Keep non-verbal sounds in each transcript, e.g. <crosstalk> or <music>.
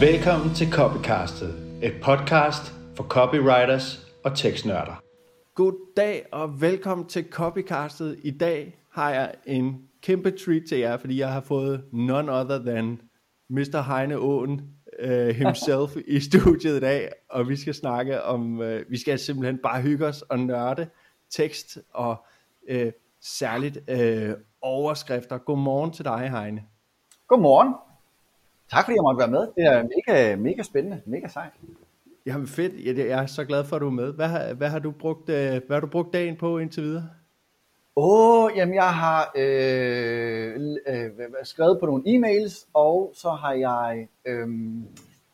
Velkommen til Copycastet, et podcast for copywriters og tekstnørder. God dag og velkommen til Copycastet. I dag har jeg en kæmpe treat til jer, fordi jeg har fået none other than Mr. Heine Åen uh, himself <laughs> i studiet i dag, og vi skal snakke om, uh, vi skal simpelthen bare hygge os og nørde tekst og uh, særligt uh, overskrifter. Godmorgen til dig, Heine. Godmorgen. Tak fordi jeg måtte være med. Det er mega, mega spændende, mega sejt. Jamen fedt, jeg er så glad for at du er med. Hvad har, hvad har, du, brugt, hvad har du brugt dagen på indtil videre? Åh, oh, jamen jeg har øh, øh, skrevet på nogle e-mails, og så har jeg øh,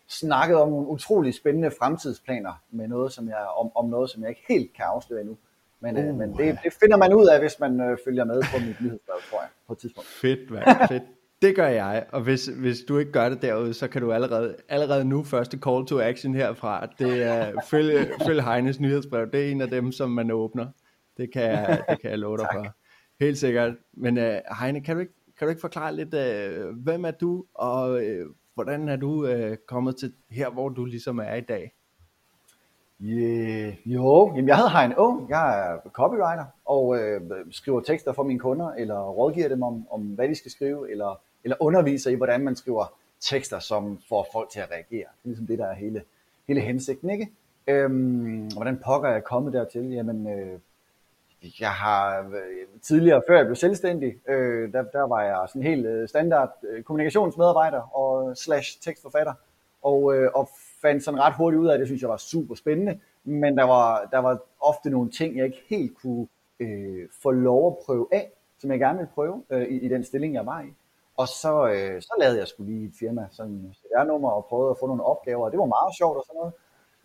snakket om nogle utrolig spændende fremtidsplaner med noget, som jeg, om, om noget, som jeg ikke helt kan afsløre endnu. Men, uh, øh, men det, det finder man ud af, hvis man øh, følger med på mit nyhedsbrev, tror jeg, på et tidspunkt. Fedt, hvad? fedt. Det gør jeg, og hvis, hvis du ikke gør det derude, så kan du allerede, allerede nu første call to action herfra. Det er følg, følg Heines nyhedsbrev. Det er en af dem, som man åbner. Det kan jeg, det kan jeg love dig for. Helt sikkert. Men uh, Heine, kan du, ikke, kan du ikke forklare lidt, uh, hvem er du, og uh, hvordan er du uh, kommet til her, hvor du ligesom er i dag? Yeah, jo, jamen jeg hedder Heine Ung, jeg er copywriter og øh, skriver tekster for mine kunder, eller rådgiver dem om, om hvad de skal skrive, eller, eller underviser i, hvordan man skriver tekster, som får folk til at reagere. Det er ligesom det, der er hele, hele hensigten, ikke? Øhm, hvordan pokker jeg kommet dertil? Jamen, øh, jeg har øh, tidligere, før jeg blev selvstændig, øh, der, der var jeg sådan helt øh, standard øh, kommunikationsmedarbejder og slash tekstforfatter, og, øh, og fandt sådan ret hurtigt ud af, at det synes jeg var super spændende, men der var, der var ofte nogle ting, jeg ikke helt kunne øh, få lov at prøve af, som jeg gerne ville prøve øh, i, i den stilling, jeg var i. Og så, øh, så lavede jeg skulle lige et firma, sådan et CR-nummer, og prøvede at få nogle opgaver, og det var meget sjovt og sådan noget.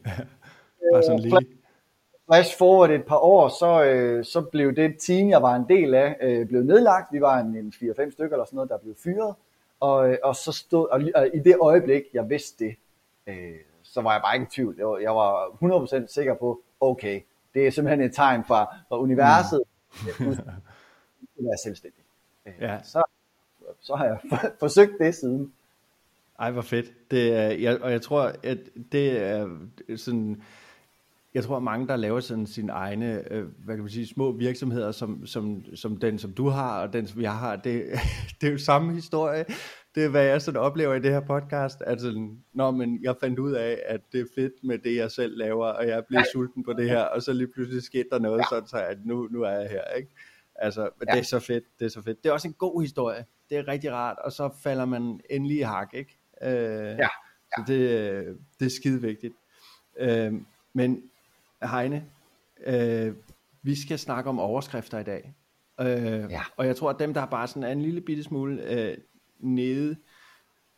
<laughs> Bare sådan lige flash forward et par år, så, øh, så blev det team, jeg var en del af, øh, blev nedlagt. Vi var en, en 4-5 stykker eller sådan noget, der blev fyret. Og, øh, og så stod, og, og i det øjeblik, jeg vidste det, øh, så var jeg bare ikke i tvivl. Jeg var, jeg var 100% sikker på, okay, det er simpelthen et tegn fra, fra universet, mm. at være selvstændig. Øh, ja. Så, så har jeg for, <laughs> forsøgt det siden. Ej, hvor fedt. Det er, jeg, og jeg tror, at det er sådan jeg tror, at mange, der laver sådan sine egne, øh, hvad kan man sige, små virksomheder, som, som, som den, som du har, og den, som jeg har, det, <laughs> det er jo samme historie. Det er, hvad jeg sådan oplever i det her podcast. Altså, når men jeg fandt ud af, at det er fedt med det, jeg selv laver, og jeg bliver sulten på det her, og så lige pludselig skete der noget, ja. sådan så at nu, nu er jeg her, ikke? Altså, ja. det er så fedt, det er så fedt. Det er også en god historie. Det er rigtig rart, og så falder man endelig i hak, ikke? Øh, ja. ja. Så det, det er skide vigtigt. Øh, men Heine, øh, vi skal snakke om overskrifter i dag. Øh, ja. Og jeg tror, at dem, der bare sådan er en lille bitte smule øh, nede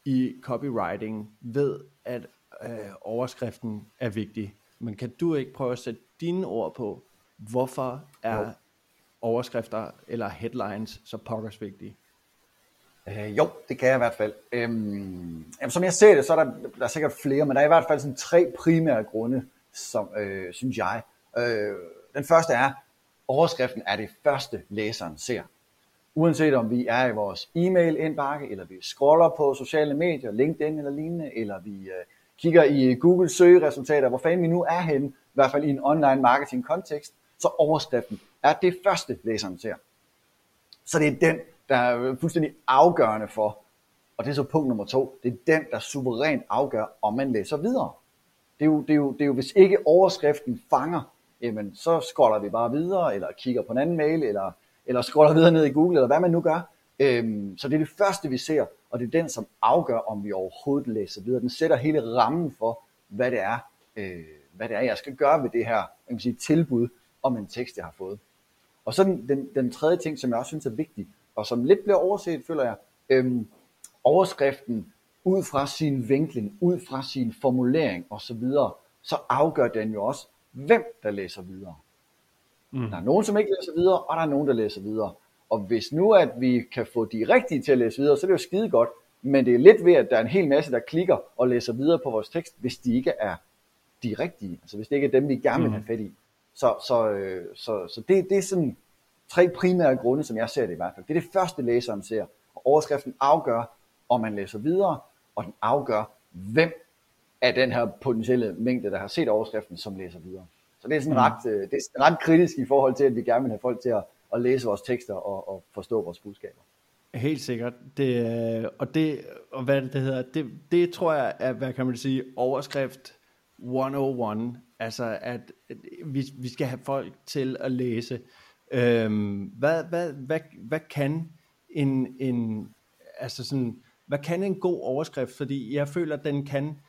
i copywriting, ved, at øh, overskriften er vigtig. Men kan du ikke prøve at sætte dine ord på, hvorfor er jo overskrifter eller headlines så pokkers vigtige? Øh, jo, det kan jeg i hvert fald. Øhm, jamen, som jeg ser det, så er der, der er sikkert flere, men der er i hvert fald sådan tre primære grunde som, øh, synes jeg. Øh, den første er, overskriften er det første, læseren ser. Uanset om vi er i vores e-mail indbakke, eller vi scroller på sociale medier, LinkedIn eller lignende, eller vi øh, kigger i Google søgeresultater, hvor fanden vi nu er henne, i hvert fald i en online marketing kontekst, så overskriften er det første, læseren ser. Så det er den, der er fuldstændig afgørende for, og det er så punkt nummer to, det er den, der suverænt afgør, om man læser videre. Det er jo, det er jo, det er jo hvis ikke overskriften fanger, jamen så scroller vi bare videre, eller kigger på en anden mail, eller, eller scroller videre ned i Google, eller hvad man nu gør. Øhm, så det er det første, vi ser, og det er den, som afgør, om vi overhovedet læser videre. Den sætter hele rammen for, hvad det er, øh, hvad det er jeg skal gøre ved det her jeg kan sige, tilbud om en tekst, jeg har fået. Og så den, den, den tredje ting, som jeg også synes er vigtig, og som lidt bliver overset, føler jeg, øhm, overskriften ud fra sin vinkling, ud fra sin formulering osv., så afgør den jo også, hvem der læser videre. Mm. Der er nogen, som ikke læser videre, og der er nogen, der læser videre. Og hvis nu, at vi kan få de rigtige til at læse videre, så er det jo skide godt. Men det er lidt ved, at der er en hel masse, der klikker og læser videre på vores tekst, hvis de ikke er de rigtige. Altså hvis det ikke er dem, vi gerne vil have mm. fat i. Så, så, øh, så, så det, det er sådan tre primære grunde, som jeg ser det i hvert fald. Det er det første, læseren ser. Og overskriften afgør, om man læser videre, og den afgør, hvem af den her potentielle mængde, der har set overskriften, som læser videre. Så det er sådan mm. ret, øh, det er ret kritisk i forhold til, at vi gerne vil have folk til at, at læse vores tekster og, og forstå vores budskaber. Helt sikkert. Det, og det, og hvad det hedder, det, det tror jeg er, hvad kan man sige, overskrift 101. Altså, at vi, vi skal have folk til at læse. Øhm, hvad, hvad, hvad, hvad kan en, en, altså sådan, hvad kan en god overskrift? Fordi jeg føler, at den kan,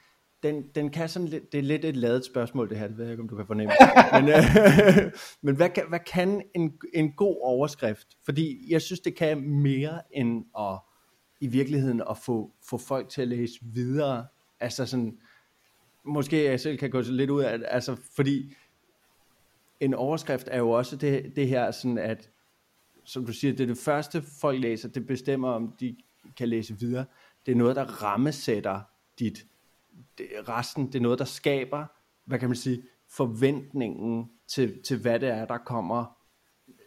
den, den kan sådan lidt, det er lidt et ladet spørgsmål det her, det ved jeg ikke, om du kan fornemme. <laughs> men øh, <laughs> men hvad, kan, hvad kan en, en god overskrift? Fordi jeg synes, det kan mere end at i virkeligheden at få, få folk til at læse videre. Altså sådan, måske jeg selv kan gå lidt ud af altså fordi en overskrift er jo også det, det her sådan, at som du siger, det er det første folk læser, det bestemmer om de kan læse videre. Det er noget, der rammesætter dit det, resten, det er noget, der skaber, hvad kan man sige, forventningen til, til hvad det er, der kommer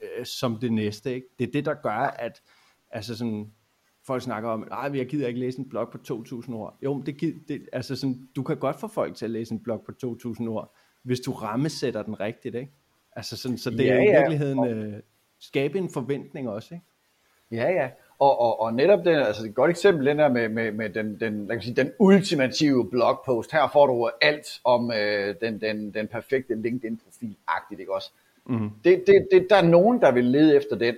øh, som det næste. Ikke? Det er det, der gør, at altså sådan, folk snakker om, at jeg gider ikke læse en blog på 2.000 ord. Jo, men det, det, altså sådan, du kan godt få folk til at læse en blog på 2.000 ord, hvis du rammesætter den rigtigt. Ikke? Altså sådan, så det ja, er i virkeligheden øh, skabe en forventning også. Ikke? Ja, ja. Og, og, og netop den, altså et godt eksempel, den der med, med, med den, den, lad sige, den ultimative blogpost. Her får du alt om øh, den, den, den perfekte LinkedIn-profil-agtigt, ikke også? Mm. Det, det, det, der er nogen, der vil lede efter den,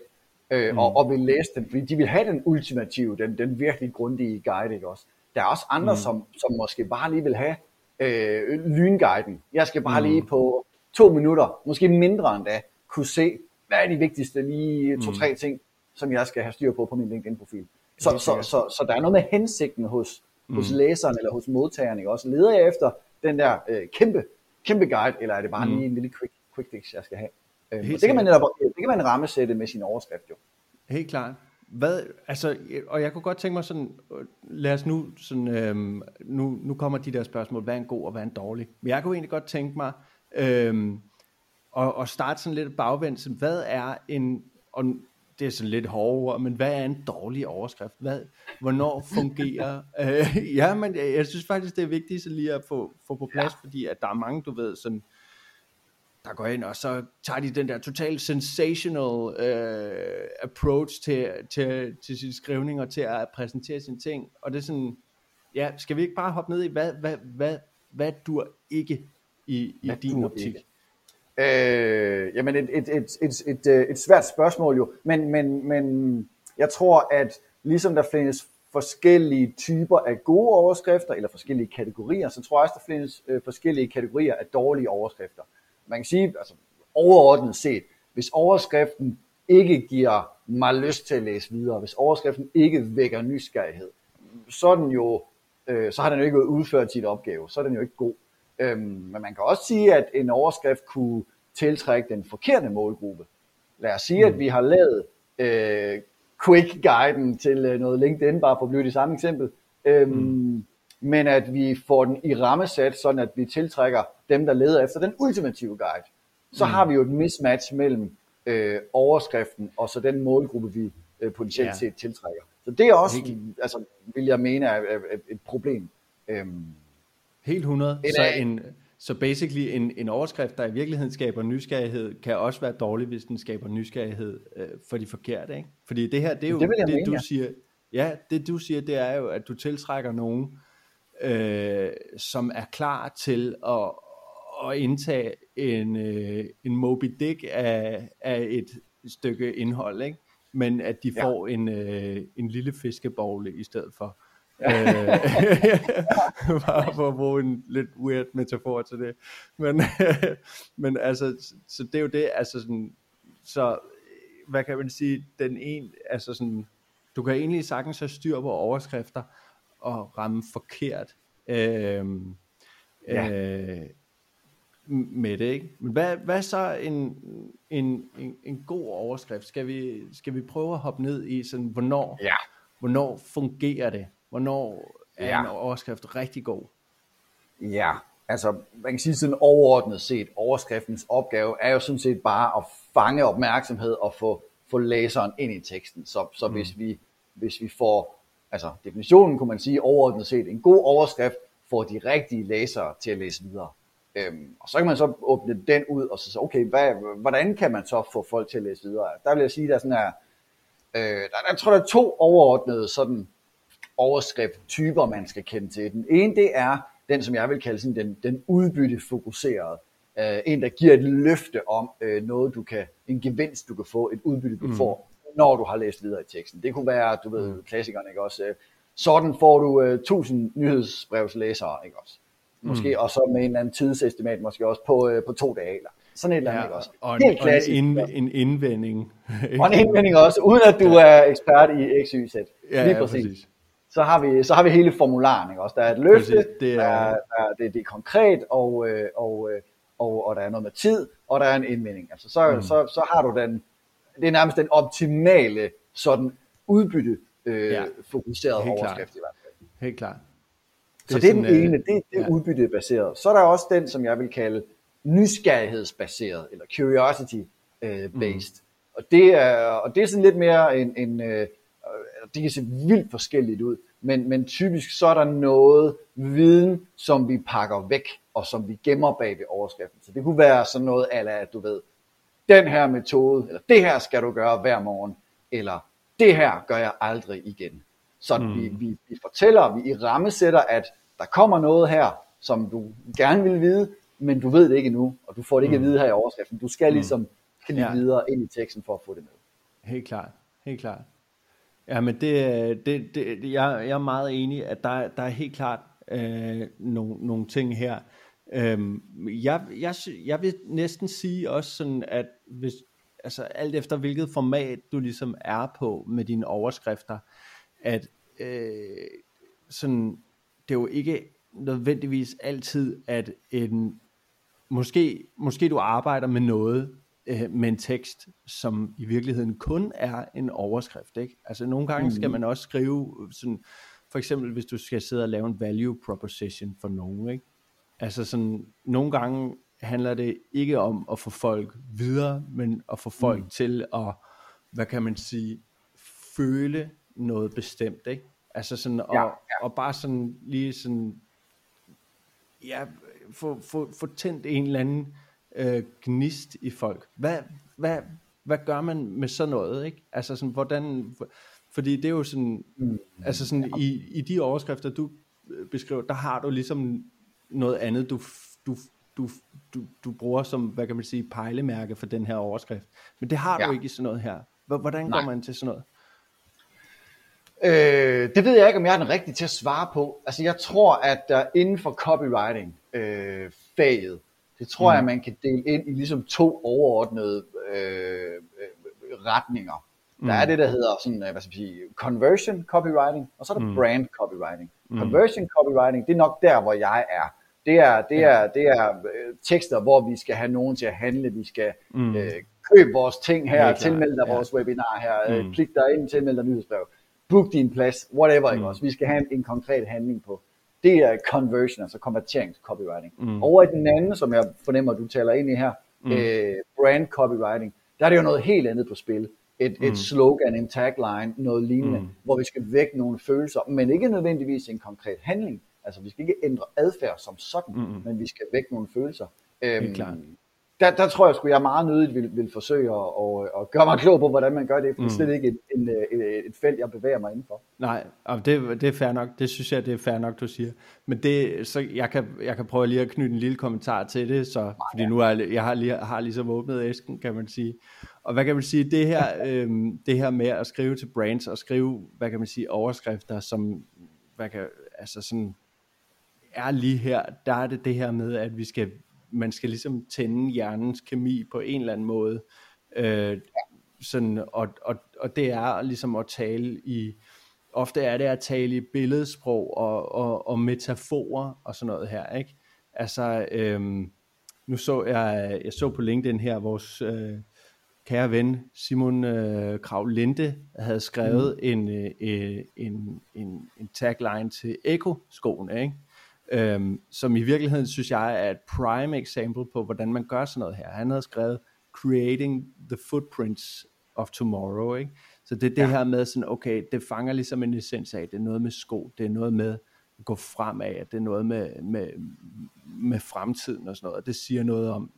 øh, mm. og, og vil læse den, fordi de vil have den ultimative, den, den virkelig grundige guide, ikke også? Der er også andre, mm. som, som måske bare lige vil have øh, lynguiden. Jeg skal bare mm. lige på to minutter, måske mindre end da, kunne se, hvad er de vigtigste lige to-tre mm. ting, som jeg skal have styr på på min LinkedIn-profil. Så, så, så, så, så der er noget med hensigten hos, mm. hos læseren eller hos modtageren. Ikke? Også leder jeg efter den der øh, kæmpe, kæmpe guide, eller er det bare mm. lige en lille quick, quick fix, jeg skal have? Øhm, det, kan man netop, kan man rammesætte med sin overskrift jo. Helt klart. Hvad, altså, og jeg kunne godt tænke mig sådan, lad os nu, sådan, øhm, nu, nu kommer de der spørgsmål, hvad er en god og hvad er en dårlig? Men jeg kunne egentlig godt tænke mig, øhm, at, at starte sådan lidt bagvendt, hvad er en, og det er sådan lidt hårdere, men hvad er en dårlig overskrift? Hvad, hvornår fungerer? <laughs> øh, ja, men jeg, jeg synes faktisk, det er vigtigt så lige at få, få på plads, ja. fordi at der er mange, du ved, sådan, der går ind, og så tager de den der totalt sensational øh, approach til, til, til sine skrivninger, til at præsentere sine ting, og det er sådan, ja, skal vi ikke bare hoppe ned i, hvad, hvad, hvad, hvad dur ikke i, i din optik? Ikke? Øh, jamen et, et, et, et, et, øh, et svært spørgsmål jo, men, men, men jeg tror, at ligesom der findes forskellige typer af gode overskrifter, eller forskellige kategorier, så tror jeg også, der findes øh, forskellige kategorier af dårlige overskrifter. Man kan sige, altså overordnet set, hvis overskriften ikke giver mig lyst til at læse videre, hvis overskriften ikke vækker nysgerrighed, så, er den jo, øh, så har den jo ikke udført sit opgave, så er den jo ikke god. Øhm, men man kan også sige, at en overskrift kunne tiltrække den forkerte målgruppe. Lad os sige, mm. at vi har lavet øh, quick-guiden til øh, noget LinkedIn, bare for at blive det samme eksempel, øhm, mm. Men at vi får den i rammesat, sådan at vi tiltrækker dem, der leder efter den ultimative guide. Så mm. har vi jo et mismatch mellem øh, overskriften og så den målgruppe, vi øh, potentielt yeah. set tiltrækker. Så det er også, altså, vil jeg mene, er, er et problem. Øhm, Helt 100. Så, en, så basically en, en overskrift, der i virkeligheden skaber nysgerrighed, kan også være dårlig, hvis den skaber nysgerrighed øh, for de forkerte. Ikke? Fordi det her, det er jo det, det mene, du ja. siger. Ja, det du siger, det er jo, at du tiltrækker nogen, øh, som er klar til at, at indtage en, øh, en Moby Dick af, af et stykke indhold, ikke? men at de får ja. en, øh, en lille fiskebogle i stedet for. Øh, <laughs> bare for at bruge en lidt weird metafor til det. Men, <laughs> men altså, så det er jo det, altså sådan, så hvad kan man sige, den en, altså sådan, du kan egentlig sagtens have styr på overskrifter og ramme forkert øh, ja. øh, med det, ikke? Men hvad, hvad så en, en, en, en god overskrift? Skal vi, skal vi prøve at hoppe ned i sådan, hvornår, ja. hvornår fungerer det? Hvornår er ja. en overskrift rigtig god? Ja, altså man kan sige sådan overordnet set, overskriftens opgave er jo sådan set bare at fange opmærksomhed og få, få læseren ind i teksten. Så, så mm. hvis, vi, hvis vi får, altså definitionen kunne man sige overordnet set, en god overskrift får de rigtige læsere til at læse videre. Øhm, og så kan man så åbne den ud og så sige, okay, hvad, hvordan kan man så få folk til at læse videre? Der vil jeg sige, der er sådan her, øh, der, jeg tror, der er to overordnede sådan overskrifttyper, man skal kende til. Den ene, det er den, som jeg vil kalde sådan den, den udbyttefokuserede. Øh, en, der giver et løfte om øh, noget, du kan, en gevinst, du kan få, et udbytte, du mm. får, når du har læst videre i teksten. Det kunne være, du ved, klassikerne, ikke også? Sådan får du øh, 1000 nyhedsbrevslæsere, ikke også? Måske mm. og så med en eller anden tidsestimat, måske også på, øh, på to dage, eller sådan et eller andet, Ja, ikke også? og en, Helt og en, klassisk. ind, en indvending. Og en indvending også, uden at du er ekspert i XYZ. Ja, Lige ja, præcis. præcis. Så har, vi, så har vi hele formularen, ikke også? Der er et løfte, Præcis, det er- der er, der er, det, det er konkret, og, øh, og, og, og der er noget med tid, og der er en indvending. Altså, så, mm. så, så har du den, det er nærmest den optimale sådan udbytte øh, Ja, fokuseret helt klart. overskrift i hvert fald. Helt klart. Så det er, sådan, den øh, ene, det, det er ja. udbyttebaseret. Så er der også den, som jeg vil kalde nysgerrighedsbaseret, eller curiosity øh, based. Mm. Og, det er, og det er sådan lidt mere en, en øh, øh, det kan se vildt forskelligt ud, men, men typisk så er der noget viden, som vi pakker væk, og som vi gemmer bag ved overskriften. Så det kunne være sådan noget, ala, at du ved, den her metode, eller det her skal du gøre hver morgen, eller det her gør jeg aldrig igen. Så mm. vi, vi, vi fortæller, vi i rammesætter, at der kommer noget her, som du gerne vil vide, men du ved det ikke endnu, og du får det ikke mm. at vide her i overskriften. Du skal ligesom klikke Ja. videre ind i teksten for at få det med. Helt klart, helt klart. Ja, men det, det, det, det- jeg, jeg er meget enig, at der, der er helt klart øh, nogle, nogle ting her. Øhm, jeg, jeg, jeg vil næsten sige også sådan, at hvis, altså alt efter hvilket format du ligesom er på med dine overskrifter, at øh, sådan, det er jo ikke nødvendigvis altid, at en, måske, måske du arbejder med noget, øh, med en tekst, som i virkeligheden kun er en overskrift. Ikke? Altså nogle gange skal man også skrive, sådan, for eksempel hvis du skal sidde og lave en value proposition for nogen. Ikke? Altså sådan, nogle gange handler det ikke om at få folk videre, men at få folk mm. til at, hvad kan man sige, føle noget bestemt. Ikke? Altså sådan, og, Ja, ja, ja. og bare sådan lige sådan, ja, få, få, få tændt en eller anden øh, gnist i folk. Hvad, hvad, hvad gør man med sådan noget, ikke? Altså sådan, hvordan, fordi det er jo sådan, mm. altså sådan, i, i de overskrifter, du øh, beskriver, der har du ligesom noget andet, du, du, du, du, du bruger som, hvad kan man sige, pejlemærke for den her overskrift. Men det har du Ja. ikke i sådan noget her. Hvordan Nej. går man til sådan noget? Øh, det ved jeg ikke, om jeg er den rigtige til at svare på. Altså jeg tror, at der inden for copywriting øh, faget, det tror mm. jeg, man kan dele ind i ligesom to overordnede øh, øh, retninger. Der er det, der hedder sådan, øh, hvad skal man sige, conversion copywriting, og så er der mm. brand copywriting. Mm. Conversion copywriting, det er nok der, hvor jeg er. Det er, det er, det er øh, tekster, hvor vi skal have nogen til at handle, vi skal mm. øh, købe vores ting her, tilmelde dig ja. vores webinar her, Mm. øh, klik dig ind, tilmelde dig nyhedsbrev, book din plads, whatever, mm. ikke også? Vi skal have en, en konkret handling på. Det er conversion, altså konverteringscopywriting. Mm. Over i den anden, som jeg fornemmer, du taler ind i her, mm. øh, brand copywriting, der er det jo noget helt andet på spil. Et, mm. et slogan, en tagline, noget lignende, mm. hvor vi skal vække nogle følelser, men ikke nødvendigvis en konkret handling. Altså vi skal ikke ændre adfærd som sådan, mm. men vi skal vække nogle følelser. Øhm, klart. Der, der tror jeg sgu, jeg meget nødigt vil, vil forsøge at, at, at gøre mig klog på, hvordan man gør det, for det er slet ikke et, en, et, et felt, jeg bevæger mig indenfor. Nej, og det, det er fair nok. Det synes jeg, det er fair nok, du siger. Men det, så jeg kan, jeg kan prøve lige at knytte en lille kommentar til det, så, fordi nu er jeg har, lige, har ligesom åbnet æsken, kan man sige. Og hvad kan man sige, det her, <laughs> øhm, det her med at skrive til brands, og skrive, hvad kan man sige, overskrifter, som, hvad kan, altså sådan, er lige her, der er det det her med, at vi skal, man skal ligesom tænde hjernens kemi på en eller anden måde. Øh, sådan, og, og, og det er ligesom at tale i, ofte er det at tale i billedsprog og, og, og metaforer og sådan noget her, ikke? Altså, øhm, nu så jeg, jeg så på LinkedIn her, vores øh, kære ven Simon øh, Krav Linde havde skrevet mm. en, øh, en, en, en tagline til Eko-skoene, ikke? Øhm, som i virkeligheden synes jeg er et prime example på, hvordan man gør sådan noget her. Han havde skrevet Creating the Footprints of Tomorrow, ikke? Så det er det ja. her med sådan, okay, det fanger ligesom en essens af, det er noget med sko, det er noget med, gå fremad, at det er noget med, med, med fremtiden og sådan noget, og det siger noget om,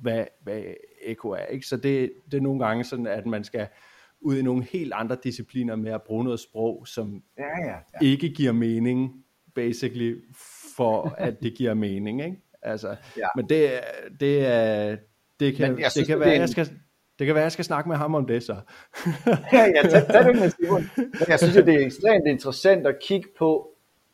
hvad, hvad eko er. Ikke? Så det, det er nogle gange sådan, at man skal ud i nogle helt andre discipliner med at bruge noget sprog, som Ja, ja, ja. ikke giver mening, basically, for at det giver mening. Ikke? Altså, Ja. Men det, det, er, det kan, jeg det synes, kan det være, en- jeg skal, det kan være, jeg skal snakke med ham om det så. <laughs> ja, ja, tag, tag det med Simon. Men jeg synes, at det er ekstremt interessant at kigge på,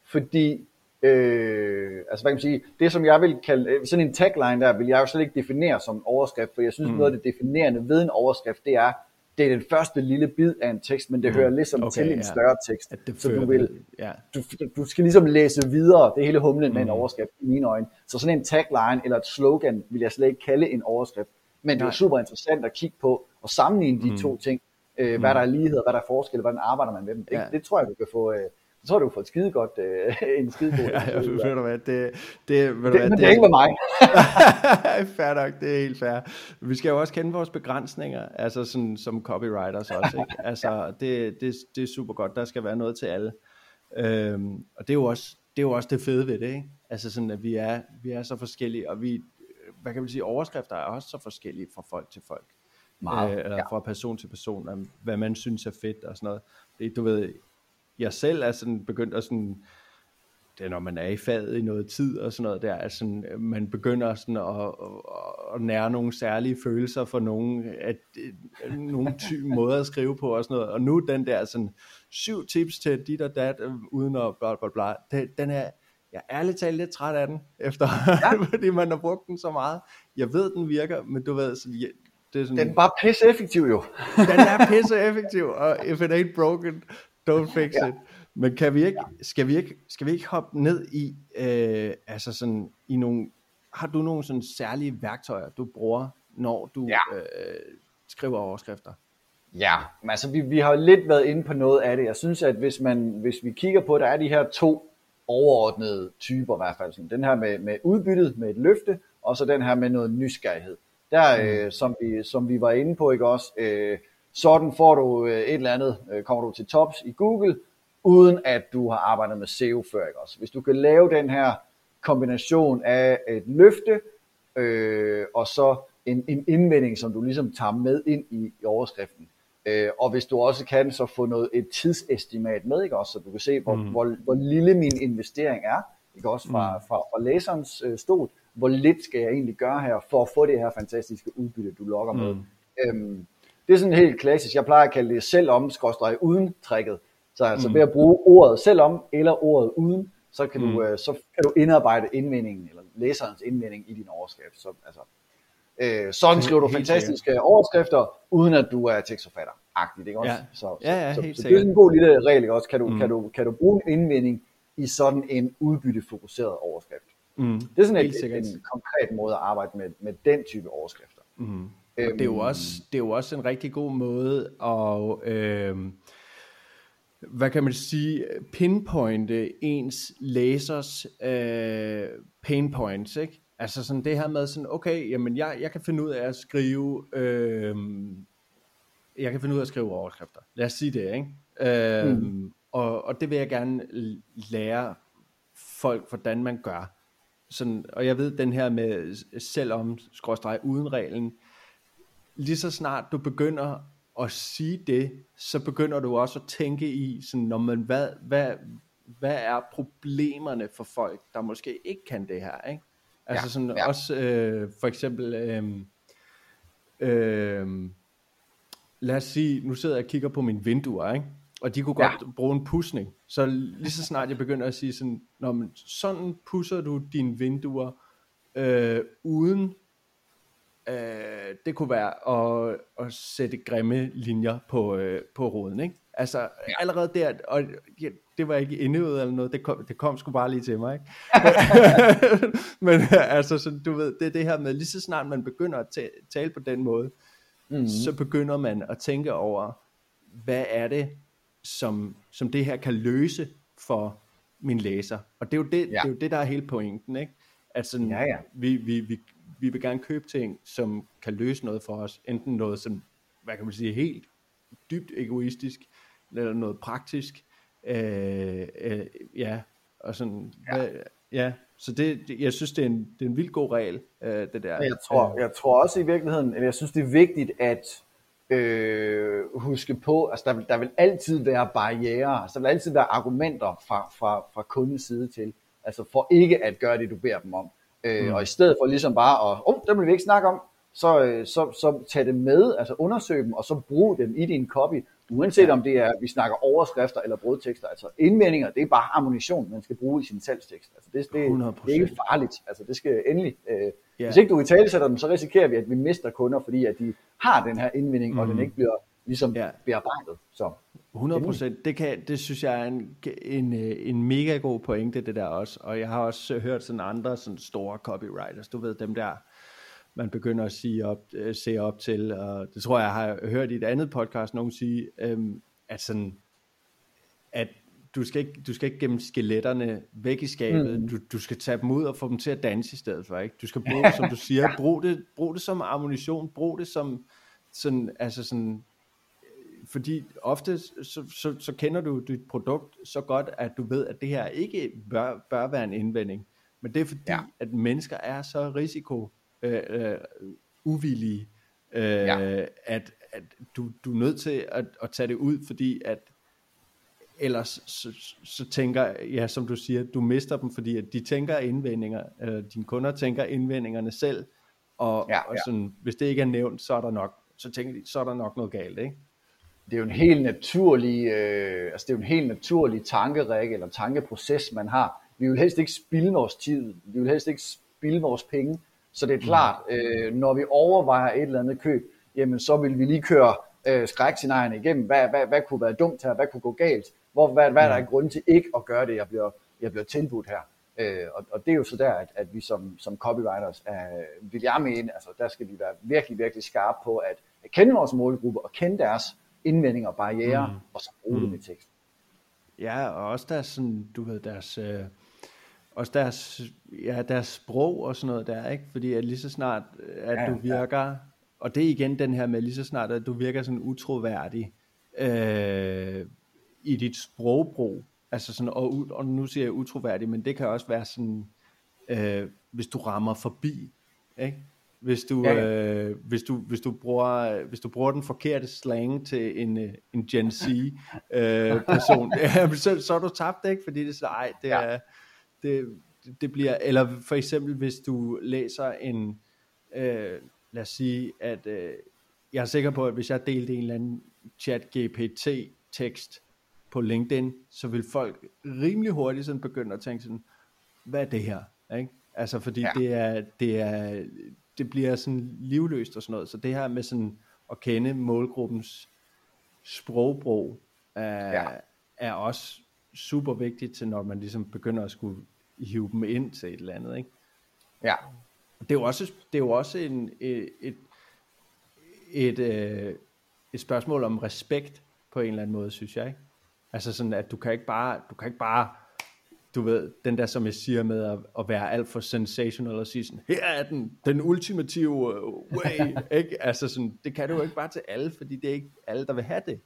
fordi, øh, altså hvad kan man sige, det som jeg vil kalde, øh, sådan en tagline der, vil jeg jo slet ikke definere som en overskrift, for jeg synes, mm. noget af det definerende ved en overskrift, det er, det er den første lille bid af en tekst, men det hører ligesom Okay, til en ja. større tekst. At det så du vil, ja. du, du skal ligesom læse videre, det hele humlen med en overskrift i mine øjne. Så sådan en tagline eller et slogan vil jeg slet ikke kalde en overskrift. Men det er super interessant at kigge på og sammenligne de to ting. Øh, hvad der er lighed, hvad der er forskel, hvordan arbejder man med dem. Det, Ja. det tror jeg, du kan få, øh, det tror jeg, du kan få et skide godt, øh, <laughs> en skide god Ja, ja, ved du hvad, det, det, ved du det, hvad, men det er ikke med mig. <laughs> fair nok, det er helt fair. Vi skal jo også kende vores begrænsninger, altså sådan, som copywriters også, ikke? <laughs> Altså, det, det, det er super godt, der skal være noget til alle. Øhm, og det er, jo også, det er jo også det fede ved det, ikke? Altså sådan, at vi er, vi er så forskellige, og vi, hvad kan man sige, overskrifter er også så forskellige fra folk til folk. Meget, øh, eller ja. fra person til person, hvad man synes er fedt og sådan noget. Det, du ved, jeg selv er sådan begyndt at sådan, det er når man er i faget i noget tid og sådan noget der, at sådan, øh, man begynder sådan at, at, at nære nogle særlige følelser for nogle, at, øh, nogle ty <laughs> måder at skrive på og sådan noget. Og nu den der sådan syv tips til dit og dat, øh, uden at bla bla bla, den, den er, jeg er ærligt talt lidt træt af den, efter, ja. <laughs> fordi man har brugt den så meget. Jeg ved, den virker, men du ved, så, ja, det er sådan, Den er bare pisse effektiv jo. <laughs> den er pisse effektiv, og if it ain't broken, don't fix Ja. it. Men kan vi ikke, skal vi ikke, skal vi ikke hoppe ned i, øh, altså sådan, i nogle, har du nogle sådan særlige værktøjer, du bruger, når du Ja. øh, skriver overskrifter? Ja, men altså vi, vi har lidt været inde på noget af det. Jeg synes, at hvis, man, hvis vi kigger på, der er de her to overordnede typer i hvert fald. Sådan, den her med, med udbyttet, med et løfte, og så den her med noget nysgerrighed. Der, øh, som, vi, som vi var inde på, ikke også, øh, sådan får du øh, et eller andet, øh, kommer du til tops i Google, uden at du har arbejdet med SEO før, ikke også. Hvis du kan lave den her kombination af et løfte, øh, og så en, en indvending, som du ligesom tager med ind i, i overskriften. Øh, og hvis du også kan, så få noget, et tidsestimat med, ikke også, så du kan se, hvor, mm. hvor, hvor lille min investering er, ikke også fra, fra, fra læserens øh, stol, hvor lidt skal jeg egentlig gøre her, for at få det her fantastiske udbytte, du lokker med. Mm. Øhm, det er sådan helt klassisk, jeg plejer at kalde det selv om, skråstreg uden trækket. Så altså Mm. ved at bruge ordet selv om, eller ordet uden, så kan, Mm. du, øh, så kan du indarbejde indvendingen, eller læserens indvending i din overskrift. Så, altså, øh, sådan skriver du Helt fantastiske overskrifter, uden at du er tekstforfatter. Agtigt, ikke også? Ja. Så, Ja, ja, så, helt så, så det er en god lille regel, ikke også? Kan du, Mm. kan, du, kan du bruge en indvending i sådan en udbyttefokuseret overskrift? Mm. Det er sådan Helt et, sikkert. en konkret måde at arbejde med, med den type overskrifter. Mm. Og det er, jo også, det er jo også en rigtig god måde at, øh, hvad kan man sige, pinpointe ens læsers øh, pain points, ikke? Altså sådan det her med sådan, okay, jamen jeg, jeg kan finde ud af at skrive, øh, jeg kan finde ud af at skrive overskrifter. Lad os sige det, ikke? Øh, mm. og, og det vil jeg gerne lære folk, hvordan man gør. Sådan, og jeg ved den her med selvom skråstreg uden reglen, lige så snart du begynder at sige det, så begynder du også at tænke i, sådan, når man, hvad, hvad, hvad er problemerne for folk, der måske ikke kan det her, ikke? Altså Ja, sådan ja. også øh, for eksempel, øh, øh, lad os sige, nu sidder jeg og kigger på mine vinduer, ikke? og de kunne Ja. godt bruge en pudsning. Så lige så snart jeg begynder at sige sådan, Nå, men sådan pusser du dine vinduer, øh, uden øh, det kunne være at, at sætte grimme linjer på, øh, på roden, ikke? Altså ja. allerede der, og ja, det var ikke indøvet eller noget, det kom, det kom sgu bare lige til mig, ikke? <laughs> Men altså, så du ved, det er det her med, lige så snart man begynder at ta- tale på den måde, mm. så begynder man at tænke over, hvad er det, som, som det her kan løse for min læser. Og det er jo det, ja. det, er jo det der er hele pointen, ikke? Sådan, Ja, ja. Vi, vi, vi, vi vil gerne købe ting, som kan løse noget for os. Enten noget, som, hvad kan man sige, helt dybt egoistisk, eller noget praktisk. Øh, øh, ja, og sådan, ja. Hvad, ja. Så det, jeg synes, det er en, det er en vildt god regel, øh, det der. Jeg tror, jeg tror også i virkeligheden, eller jeg synes, det er vigtigt at øh, huske på, altså der vil, der vil altid være barriere, altså der vil altid være argumenter fra, fra, fra kundens side til, altså for ikke at gøre det, du beder dem om. Øh, mm. Og i stedet for ligesom bare at, oh, det vil vi ikke snakke om, så, øh, så, så tag dem med, altså undersøg dem, og så brug dem i din copy, uanset ja. om det er, vi snakker overskrifter eller brødtekster, altså indvendinger, det er bare ammunition, man skal bruge i sin salgstekst. Altså det, det, det er ikke farligt, altså det skal endelig, øh, ja. hvis ikke du i tale sætter dem, så risikerer vi, at vi mister kunder, fordi at de har den her indvending, mm. og den ikke bliver ligesom ja. bearbejdet. Så 100 procent. Det, kan, det synes jeg er en, en, en mega god pointe, det der også. Og jeg har også hørt sådan andre sådan store copywriters, du ved dem der, man begynder at sige op, øh, se op til, og det tror jeg, jeg har hørt i et andet podcast, nogen sige, øhm, at sådan, at du skal, ikke, du skal ikke gemme skeletterne væk i skabet, mm. du, du skal tage dem ud og få dem til at danse i stedet for, ikke? Du skal <laughs> bruge som du siger, brug det, brug det som ammunition, brug det som sådan, altså sådan, fordi ofte så, så, så kender du dit produkt så godt, at du ved, at det her ikke bør, bør være en indvending. Men det er fordi, ja. at mennesker er så risiko øh, øh, uvillige, øh, ja. at, at du, du er nødt til at, at tage det ud, fordi at ellers så, så tænker, ja som du siger, du mister dem, fordi at de tænker indvendinger, øh, dine kunder tænker indvendingerne selv, og, ja, ja. og sådan, hvis det ikke er nævnt, så er der nok, så tænker de, så er der nok noget galt, ikke? Det er jo en helt naturlig, øh, altså det er jo en helt naturlig tankerække eller tankeproces, man har. Vi vil helst ikke spilde vores tid, vi vil helst ikke spilde vores penge, så det er klart, øh, når vi overvejer et eller andet køb, jamen så vil vi lige køre øh, skrækscenarierne igennem. Hvad, hvad, hvad kunne være dumt her? Hvad kunne gå galt? Hvor, hvad, hvad er der grund til ikke at gøre det, jeg bliver, jeg bliver tilbudt her? Øh, og, og det er jo så der, at, at vi som, som copywriters, øh, vil jeg mene, altså der skal vi være virkelig, virkelig skarpe på at, at kende vores målgruppe og kende deres indvendinger og barriere, mm. og så bruge mm. dem i tekst. Ja, og også deres, sådan, du ved, deres, øh, også deres, ja, deres sprog og sådan noget der, ikke? Fordi at lige så snart, at ja, du virker, ja. og det er igen den her med lige så snart, at du virker sådan utroværdig øh, i dit sprogbrug, altså sådan, og, og nu siger jeg utroværdig, men det kan også være sådan, øh, hvis du rammer forbi, ikke? Hvis du, ja, ja. Øh, hvis, du, hvis, du bruger, hvis du bruger den forkerte slang til en, øh, en Gen Z <laughs> øh, person, ja, så, så er du tabt, ikke? Fordi det er så, ej, det, ja. er, det, det bliver, eller for eksempel hvis du læser en, øh, lad os sige, at øh, jeg er sikker på, at hvis jeg delte en eller anden chat GPT tekst på LinkedIn, så vil folk rimelig hurtigt sådan begynde at tænke sådan, hvad er det her? Ikke? Altså fordi ja. det er, det er, det bliver sådan livløst og sådan noget. Så det her med sådan at kende målgruppens sprogbrug er, ja. er også super vigtigt til, når man ligesom begynder at skulle hive dem ind til et eller andet, ikke? Ja. Det er jo også, det er jo også en, et, et, et, øh, et spørgsmål om respekt på en eller anden måde, synes jeg, ikke? Altså sådan, at du kan ikke bare, du kan ikke bare du ved, den der, som jeg siger med at, at være alt for sensational og sige sådan, her er den, den ultimative øh, way, <laughs> ikke? Altså sådan, det kan du jo ikke bare til alle, fordi det er ikke alle, der vil have det.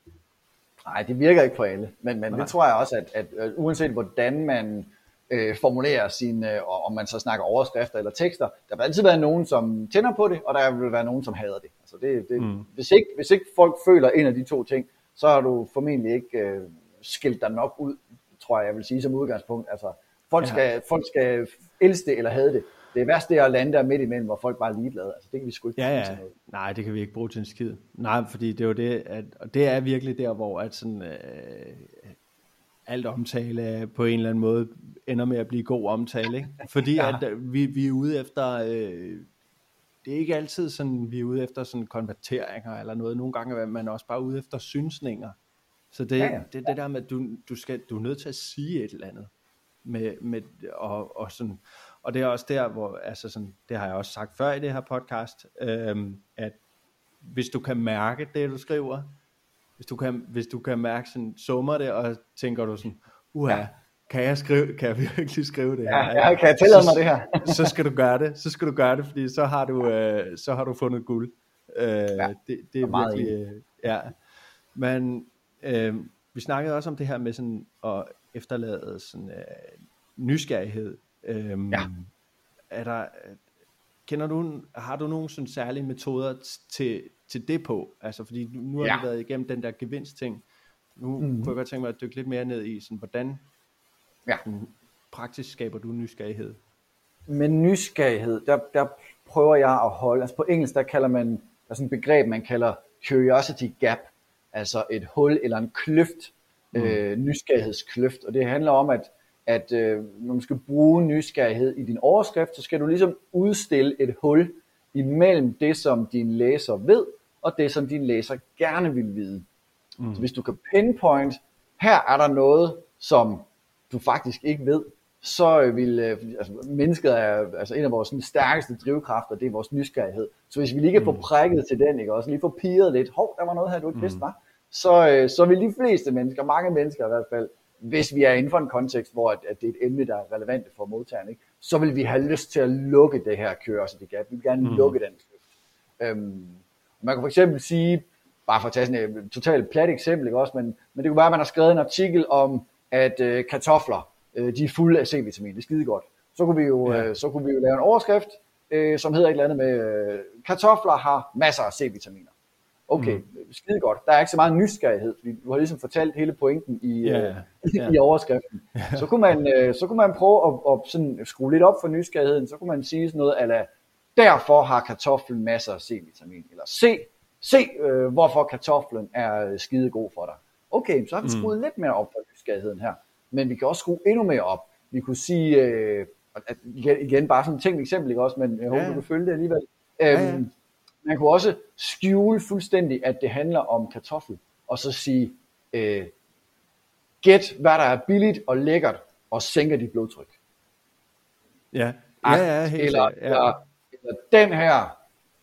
Nej, det virker ikke for alle, men, men det tror jeg også, at, at, at uanset hvordan man øh, formulerer sine, øh, og om man så snakker overskrifter eller tekster, der vil altid være nogen, som tænder på det, og der vil være nogen, som hader det. Altså det, det mm. hvis, ikke, hvis ikke folk føler en af de to ting, så har du formentlig ikke øh, skilt dig nok ud tror jeg, jeg vil sige som udgangspunkt. Altså, folk, ja. skal, folk skal elske det eller have det. Det værste er at lande der midt imellem, hvor folk bare er ligeglade. Altså, det kan vi sgu ikke ja, ja. til noget. Nej, det kan vi ikke bruge til en skid. Nej, fordi det er jo det, at, og det er virkelig der, hvor at sådan, øh, alt omtale på en eller anden måde ender med at blive god omtale. Ikke? Fordi <laughs> ja. at øh, vi, vi er ude efter... Øh, det er ikke altid sådan, vi er ude efter sådan konverteringer eller noget. Nogle gange er man også bare ude efter synsninger. Så det, ja, ja. det, det der med, at du, du, skal, du er nødt til at sige et eller andet. Med, med, og, og, sådan, og det er også der, hvor, altså sådan, det har jeg også sagt før i det her podcast, øhm, at hvis du kan mærke det, du skriver, hvis du kan, hvis du kan mærke sådan, summer det, og tænker du sådan, uha, ja. kan jeg skrive, kan jeg virkelig skrive det her? Ja, ja kan jeg tillade mig det her? <laughs> så skal du gøre det, så skal du gøre det, fordi så har du, øh, så har du fundet guld. Øh, ja, det, det er virkelig, øh, ja. Men Øh, vi snakkede også om det her med sådan at efterlade sådan, øh, nysgerrighed. Øhm, Ja. Er der, kender du, har du nogle sådan særlige metoder t- til, til det på? Altså, fordi nu, nu har Ja. vi været igennem den der gevinst-ting. Nu Mhm. mm. kunne jeg godt tænke mig at dykke lidt mere ned i, sådan, hvordan Ja. sådan, praktisk skaber du nysgerrighed? med nysgerrighed, der, der prøver jeg at holde, altså på engelsk, der kalder man, der er sådan et begreb, man kalder curiosity gap, altså et hul eller en kløft, mm. øh, nysgerrighedskløft, og det handler om, at, at øh, når man skal bruge nysgerrighed i din overskrift, så skal du ligesom udstille et hul imellem det, som din læser ved, og det, som din læser gerne vil vide. Mm. Så hvis du kan pinpoint, her er der noget, som du faktisk ikke ved, så øh, vil øh, altså, mennesket er altså en af vores sådan, stærkeste drivkræfter, det er vores nysgerrighed. Så hvis vi lige kan få prikket til den, ikke, også lige få piret lidt, hov, der var noget her, du ikke vidste, var, så, øh, så vil de fleste mennesker, mange mennesker i hvert fald, hvis vi er inden for en kontekst, hvor at, at det er et emne, der er relevant for modtageren, ikke, så vil vi have lyst til at lukke det her curiosity gap. Vi vil gerne mm. lukke den kløft. Øhm, man kan for eksempel sige, bare for at tage sådan et totalt plat eksempel, ikke også, men, men det kunne være, at man har skrevet en artikel om, at øh, kartofler, øh, de er fulde af C-vitamin, det er skide godt. Så kunne vi jo, Ja. øh, så kunne vi jo lave en overskrift, øh, som hedder et eller andet med, øh, kartofler har masser af C-vitaminer. Okay, mm. skide godt. Der er ikke så meget nysgerrighed, fordi du har ligesom fortalt hele pointen i, Ja, øh, ja. <laughs> i overskriften. Så kunne man, øh, så kunne man prøve at, at sådan skrue lidt op for nysgerrigheden, så kunne man sige sådan noget, ala, derfor har kartoflen masser af C-vitamin, eller se, se øh, hvorfor kartoflen er øh, skide god for dig. Okay, så har vi skruet mm. lidt mere op for nysgerrigheden her, men vi kan også skrue endnu mere op. Vi kunne sige, øh, at- igen, bare sådan et tænkt eksempel, ikke også, men jeg håber, Ja. du kan følge det alligevel. Øhm, ja. Man kunne også skjule fuldstændig, at det handler om kartoffel, og så sige, øh, gæt hvad der er billigt og lækkert, og sænker dit blodtryk. Ja, ja, ja, helt eller, ja. eller, eller den her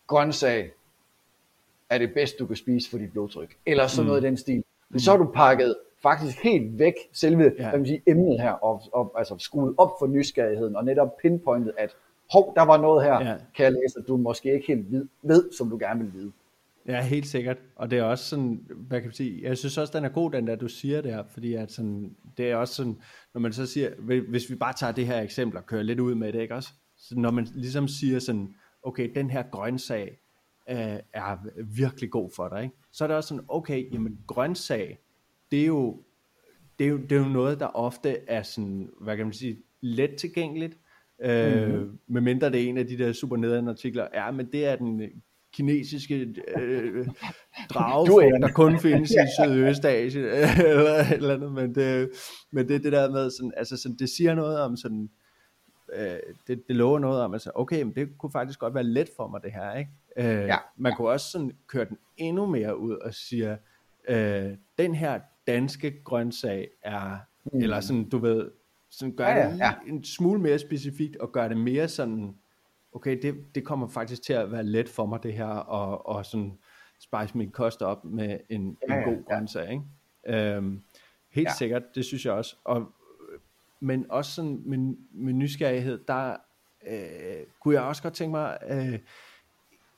grøntsag er det bedste, du kan spise for dit blodtryk. Eller sådan mm. noget i den stil. Men så har du pakket faktisk helt væk selve Ja. hvad man sige, emnet her, og, og altså skruet op for nysgerrigheden, og netop pinpointet, at hov, der var noget her, ja. kan jeg læse, at du måske ikke helt ved, ved, som du gerne vil vide. Ja, helt sikkert. Og det er også sådan, hvad kan man sige, jeg synes også, den er god, den der, du siger der, fordi at sådan, det er også sådan, når man så siger, hvis vi bare tager det her eksempel og kører lidt ud med det, ikke også? Så når man ligesom siger sådan, okay, den her grøntsag øh, er virkelig god for dig, ikke? Så er det også sådan, okay, jamen grøntsag, det er jo, det er jo, det er jo noget, der ofte er sådan, hvad kan man sige, let tilgængeligt, øh, mm-hmm. medmindre det er en af de der super nederen artikler, ja, men det er den øh, kinesiske øh, dragefrugt, der kun findes <laughs> i Sydøstasien, <laughs> eller eller andet, men det, men det det der med, sådan, altså sådan, det siger noget om sådan, øh, det, det lover noget om, altså, okay, men det kunne faktisk godt være let for mig, det her, ikke? Øh, Ja. Man kunne også sådan køre den endnu mere ud og sige, øh, den her danske grøntsag er, mm. eller sådan, du ved, sådan gør Ja, ja, det ja. lige en smule mere specifikt, og gør det mere sådan, okay, det, det kommer faktisk til at være let for mig, det her, og, og sådan spice min kost op med en, Ja, en god ja. grøntsag, ikke? Øhm, helt ja. sikkert, det synes jeg også. Og, men også sådan med, med nysgerrighed, der øh, kunne jeg også godt tænke mig øh,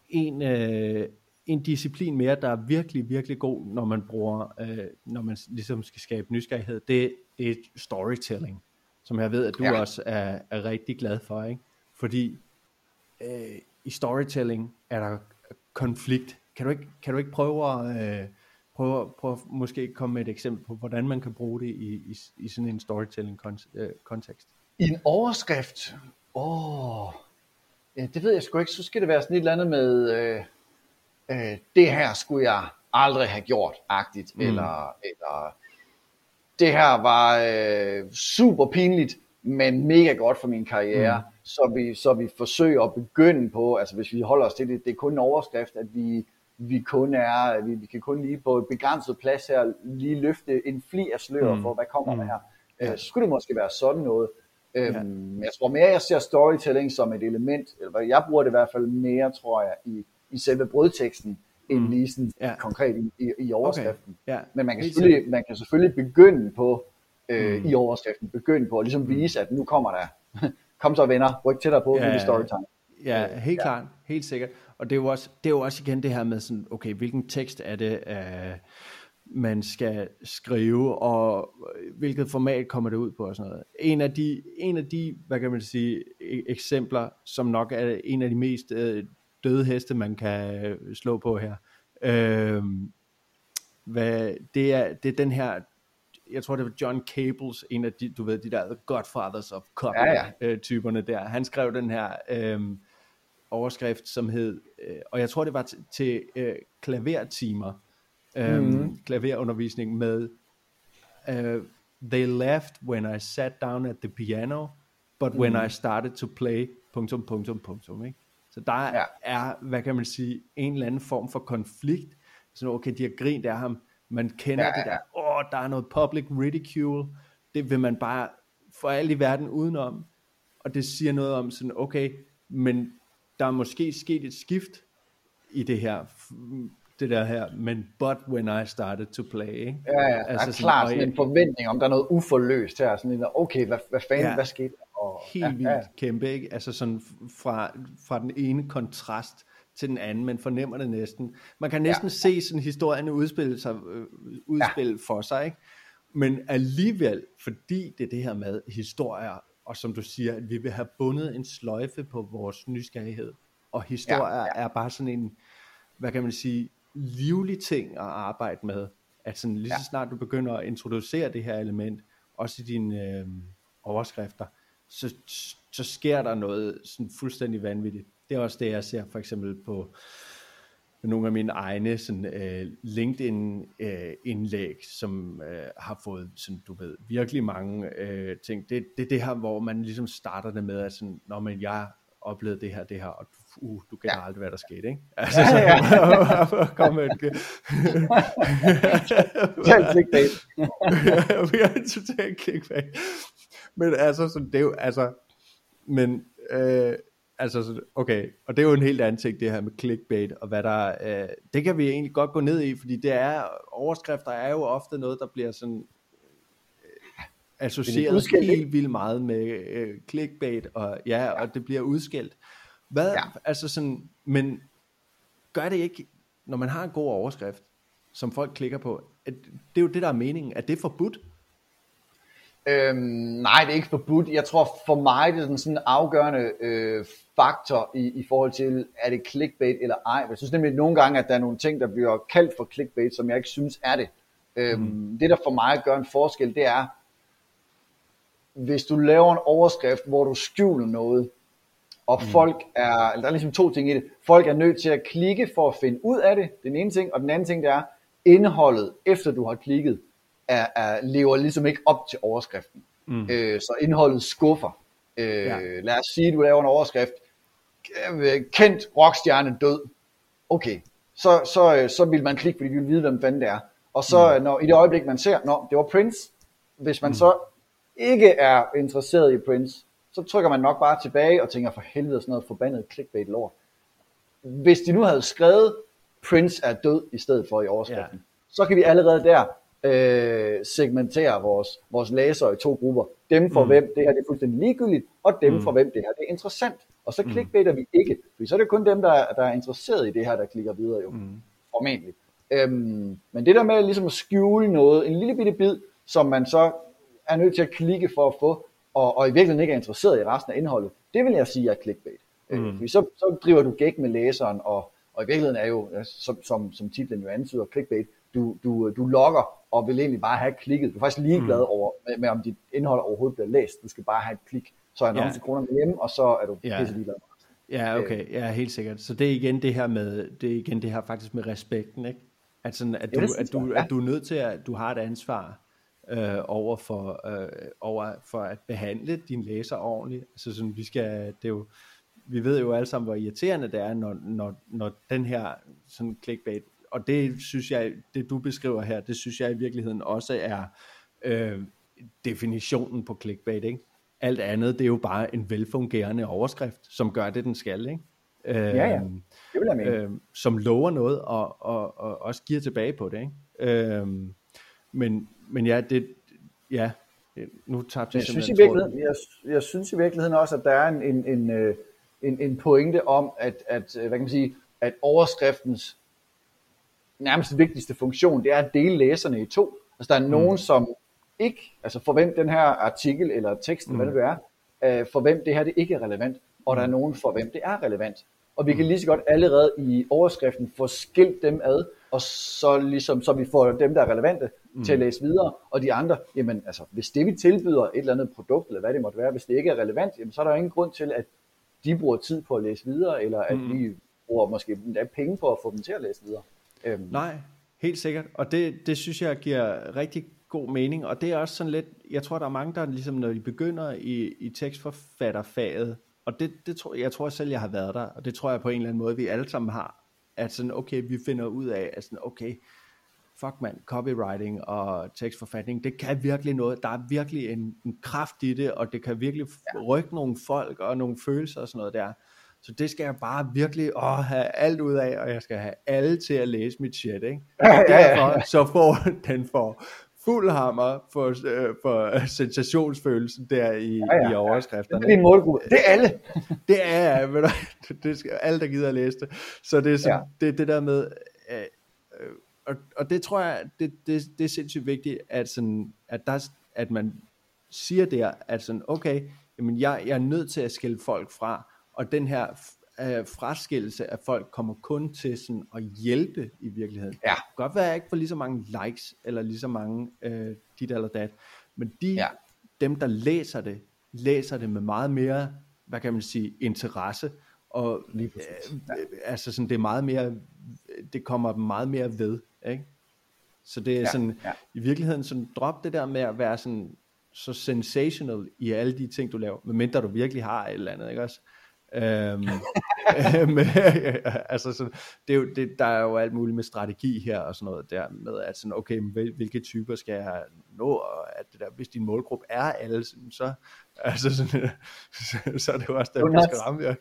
en, øh, en disciplin mere, der er virkelig, virkelig god, når man bruger, øh, når man ligesom skal skabe nysgerrighed, det, det er storytelling, som jeg ved, at du Ja. også er, er rigtig glad for, ikke? Fordi øh, i storytelling er der konflikt. Kan du ikke, kan du ikke prøve at, øh, prøve, prøve at måske komme med et eksempel på, hvordan man kan bruge det i, i, i sådan en storytelling-kontekst? I en overskrift? Åh, oh, ja, det ved jeg sgu ikke. Så skal det være sådan et eller andet med, øh, øh, det her skulle jeg aldrig have gjort, agtigt. Mm. Eller, eller det her var øh, super pinligt, men mega godt for min karriere. Mm. Så, vi, så vi forsøger at begynde på, altså hvis vi holder os til det, det er kun en overskrift, at vi, vi kun er, vi, vi kan kun lige på et begrænset plads her, lige løfte en fli af slør mm. for, hvad kommer der her. Øh, så skulle det måske være sådan noget. Øhm, Jeg tror mere, jeg ser storytelling som et element, eller jeg bruger det i hvert fald mere, tror jeg, i, i selve brødteksten, end lige sådan Ja. konkret i, i, i overskriften. Ja, Men man kan, selvfølgelig, man kan selvfølgelig begynde på, øh, mm. i overskriften, begynde på at ligesom vise, at nu kommer der, <laughs> kom så venner, ryk tættere på, Ja, nu er det storytime. Ja, helt ja. klart, helt sikkert. Og det er, jo også, det er jo også igen det her med sådan, okay, hvilken tekst er det, øh, man skal skrive, og hvilket format kommer det ud på og sådan noget. En af de, en af de hvad kan man sige, e- eksempler, som nok er en af de mest øh, døde heste, man kan øh, slå på her, øh, hvad, det, er, det er den her, jeg tror det var John Cables, en af de, du ved, de der Godfathers of Copy ja, ja. Øh, typerne der, han skrev den her øh, overskrift, som hed, øh, og jeg tror det var til, til øh, klavertimer, øh, mm. klaverundervisning med, øh, they left when I sat down at the piano, but when mm. I started to play, punktum, punktum, punktum, ikke? Så der ja. er, hvad kan man sige, en eller anden form for konflikt, sådan, okay, de har grint af ham, man kender ja, ja. det der, åh, oh, der er noget public ridicule, det vil man bare for alt i verden udenom, og det siger noget om sådan, okay, men der er måske sket et skift i det her, det der her, men but when I started to play, ikke? Ja, ja, altså, der er klart sådan, en forventning om, der er noget uforløst her, sådan en, okay, hvad, hvad fanden, ja, hvad skete Helt ja, vildt ja. kæmpe, ikke? Altså sådan fra, fra den ene kontrast til den anden, man fornemmer det næsten. Man kan næsten ja. se sådan historien udspille, sig, øh, udspille ja. for sig, ikke? Men alligevel, fordi det er det her med historier, og som du siger, at vi vil have bundet en sløjfe på vores nysgerrighed, og historier ja, ja. er bare sådan en, hvad kan man sige, livlig ting at arbejde med, at sådan lige så snart du begynder at introducere det her element, også i dine øh, overskrifter, så, så sker der noget sådan fuldstændig vanvittigt. Det er også det, jeg ser for eksempel på nogle af mine egne sådan, uh, LinkedIn-indlæg, uh, som uh, har fået sådan, du ved, virkelig mange uh, ting. Det, det er det her, hvor man ligesom starter det med, at sådan, når man, jeg oplevede det her, det her, og uh, du gætter ja. aldrig, hvad der skete, ikke? Altså, ja, ja. så, <laughs> kom med. Totalt <laughs> clickbait. <laughs> Vi er totalt clickbait. Men altså, så det er jo, altså, men, øh, altså, okay, og det er jo en helt anden ting, det her med clickbait, og hvad der, øh, det kan vi egentlig godt gå ned i, fordi det er, overskrifter er jo ofte noget, der bliver sådan, øh, associeret helt vildt meget med øh, clickbait, og ja, ja, og det bliver udskilt. Hvad, ja. altså sådan, men gør det ikke, når man har en god overskrift, som folk klikker på, at det er jo det, der er meningen, at det er forbudt. Øhm, nej, det er ikke forbudt. Jeg tror for mig, det er sådan en afgørende øh, faktor i, i forhold til, er det clickbait eller ej. Jeg synes nemlig nogle gange, at der er nogle ting, der bliver kaldt for clickbait, som jeg ikke synes er det. Øhm, mm. Det, der for mig gør en forskel, det er, hvis du laver en overskrift, hvor du skjuler noget, og mm. folk er, der er ligesom to ting i det, folk er nødt til at klikke for at finde ud af det, den ene ting, og den anden ting, det er, indholdet, efter du har klikket, er, er, lever ligesom ikke op til overskriften. Mm. Øh, så indholdet skuffer. Øh, ja. Lad os sige, at du laver en overskrift, øh, kendt rockstjerne død. Okay, så, så, øh, så vil man klikke, fordi vi vil vide, hvem fanden det er. Og så mm. når, i det øjeblik, man ser, nå, det var Prince, hvis man mm. så ikke er interesseret i Prince, så trykker man nok bare tilbage og tænker, for helvede sådan noget forbandet clickbait lort. Hvis de nu havde skrevet, Prince er død i stedet for i overskriften, ja. så kan vi allerede der øh, segmentere vores, vores læsere i to grupper. Dem for mm. hvem det her det er fuldstændig ligegyldigt, og dem mm. for hvem det her det er interessant. Og så clickbaiter mm. vi ikke, for så er det kun dem, der, der er interesseret i det her, der klikker videre jo. Mm. Formentlig. Øhm, men det der med ligesom at skjule noget, en lille bitte bid, som man så er nødt til at klikke for at få, og, og i virkeligheden ikke er interesseret i resten af indholdet, det vil jeg sige er clickbait. Øh, mm. Øh, fordi så, så driver du gæk med læseren, og, og i virkeligheden er jo, som, som, som titlen jo antyder, clickbait, du, du, du logger og vil egentlig bare have klikket. Du er faktisk ligeglad mm. over, med, med, om dit indhold overhovedet bliver læst. Du skal bare have et klik. Så er annonce ja. kroner hjemme, og så er du ja. pisse ligeglad. Ja, okay. Ja, helt sikkert. Så det er igen det her med, det er igen det her faktisk med respekten, ikke? At, sådan, at, du, at, du, at du er nødt til at, du har et ansvar øh, over, for, øh, over for at behandle dine læser ordentligt. Altså sådan, vi skal, det er jo, vi ved jo alle sammen, hvor irriterende det er, når, når, når den her sådan clickbait og det synes jeg, det du beskriver her, det synes jeg i virkeligheden også er øh, definitionen på clickbait, ikke? Alt andet, det er jo bare en velfungerende overskrift, som gør det, den skal, ikke? Øh, ja, ja. Det vil jeg mene. Øh, som lover noget, og, og, og også giver tilbage på det, ikke? Øh, men, men ja, det, ja, nu tabte jeg, jeg synes i virkeligheden, jeg, jeg synes i virkeligheden også, at der er en, en, en, øh, en, en pointe om, at, at, hvad kan man sige, at overskriftens nærmest vigtigste funktion, det er at dele læserne i to. Altså der er nogen, mm. som ikke, altså for hvem den her artikel eller tekst, mm. hvad det er, øh, for hvem det her det ikke er relevant, og der er nogen for hvem det er relevant. Og vi kan lige så godt allerede i overskriften få skilt dem ad, og så ligesom, så vi får dem, der er relevante, mm. til at læse videre, og de andre, jamen altså, hvis det vi tilbyder et eller andet produkt, eller hvad det måtte være, hvis det ikke er relevant, jamen så er der jo ingen grund til, at de bruger tid på at læse videre, eller at mm. vi bruger måske endda penge på at få dem til at læse videre. Øhm. Nej, helt sikkert, og det, det synes jeg giver rigtig god mening, og det er også sådan lidt, jeg tror, der er mange, der ligesom, når de begynder i, i tekstforfatterfaget, og det, det tror, jeg tror selv, jeg har været der, og det tror jeg på en eller anden måde, vi alle sammen har, at sådan, okay, vi finder ud af, at sådan, okay, fuck man, copywriting og tekstforfatning, det kan virkelig noget, der er virkelig en, en kraft i det, og det kan virkelig rykke nogle folk og nogle følelser og sådan noget der. Så det skal jeg bare virkelig åh, have alt ud af, og jeg skal have alle til at læse mit shit, ikke? Og derfor så får <laughs> den for fuld hammer for, øh, for sensationsfølelsen der i, ja, ja, i overskrifterne. Det er din målgruppe. Det er alle. <laughs> det er ved du, <laughs> det skal, alle, der gider at læse det. Så det er sådan, ja. det, det der med, øh, øh, og, og det tror jeg, det, det, det er sindssygt vigtigt, at, sådan, at, der, at man siger der, at sådan, okay, jamen jeg, jeg er nødt til at skille folk fra, og den her øh, fraskillelse af folk kommer kun til sådan at hjælpe i virkeligheden. Ja. Godt være, at jeg ikke får lige så mange likes, eller lige så mange øh, dit eller dat, men de, ja. dem der læser det, læser det med meget mere, hvad kan man sige, interesse, og lige øh, ja. altså sådan, det er meget mere, det kommer meget mere ved, ikke? Så det er ja, sådan, ja. i virkeligheden sådan, drop det der med at være sådan, så sensational i alle de ting, du laver, medmindre du virkelig har et eller andet, ikke også? Øhm, <laughs> <laughs> med, altså sådan, det er jo, det, der er jo alt muligt med strategi her og sådan noget der med, at sådan, okay, hvilke typer skal jeg nå, og at det der, hvis din målgruppe er alle, så, <laughs> altså sådan, så, så er det jo også der skal ramme jer.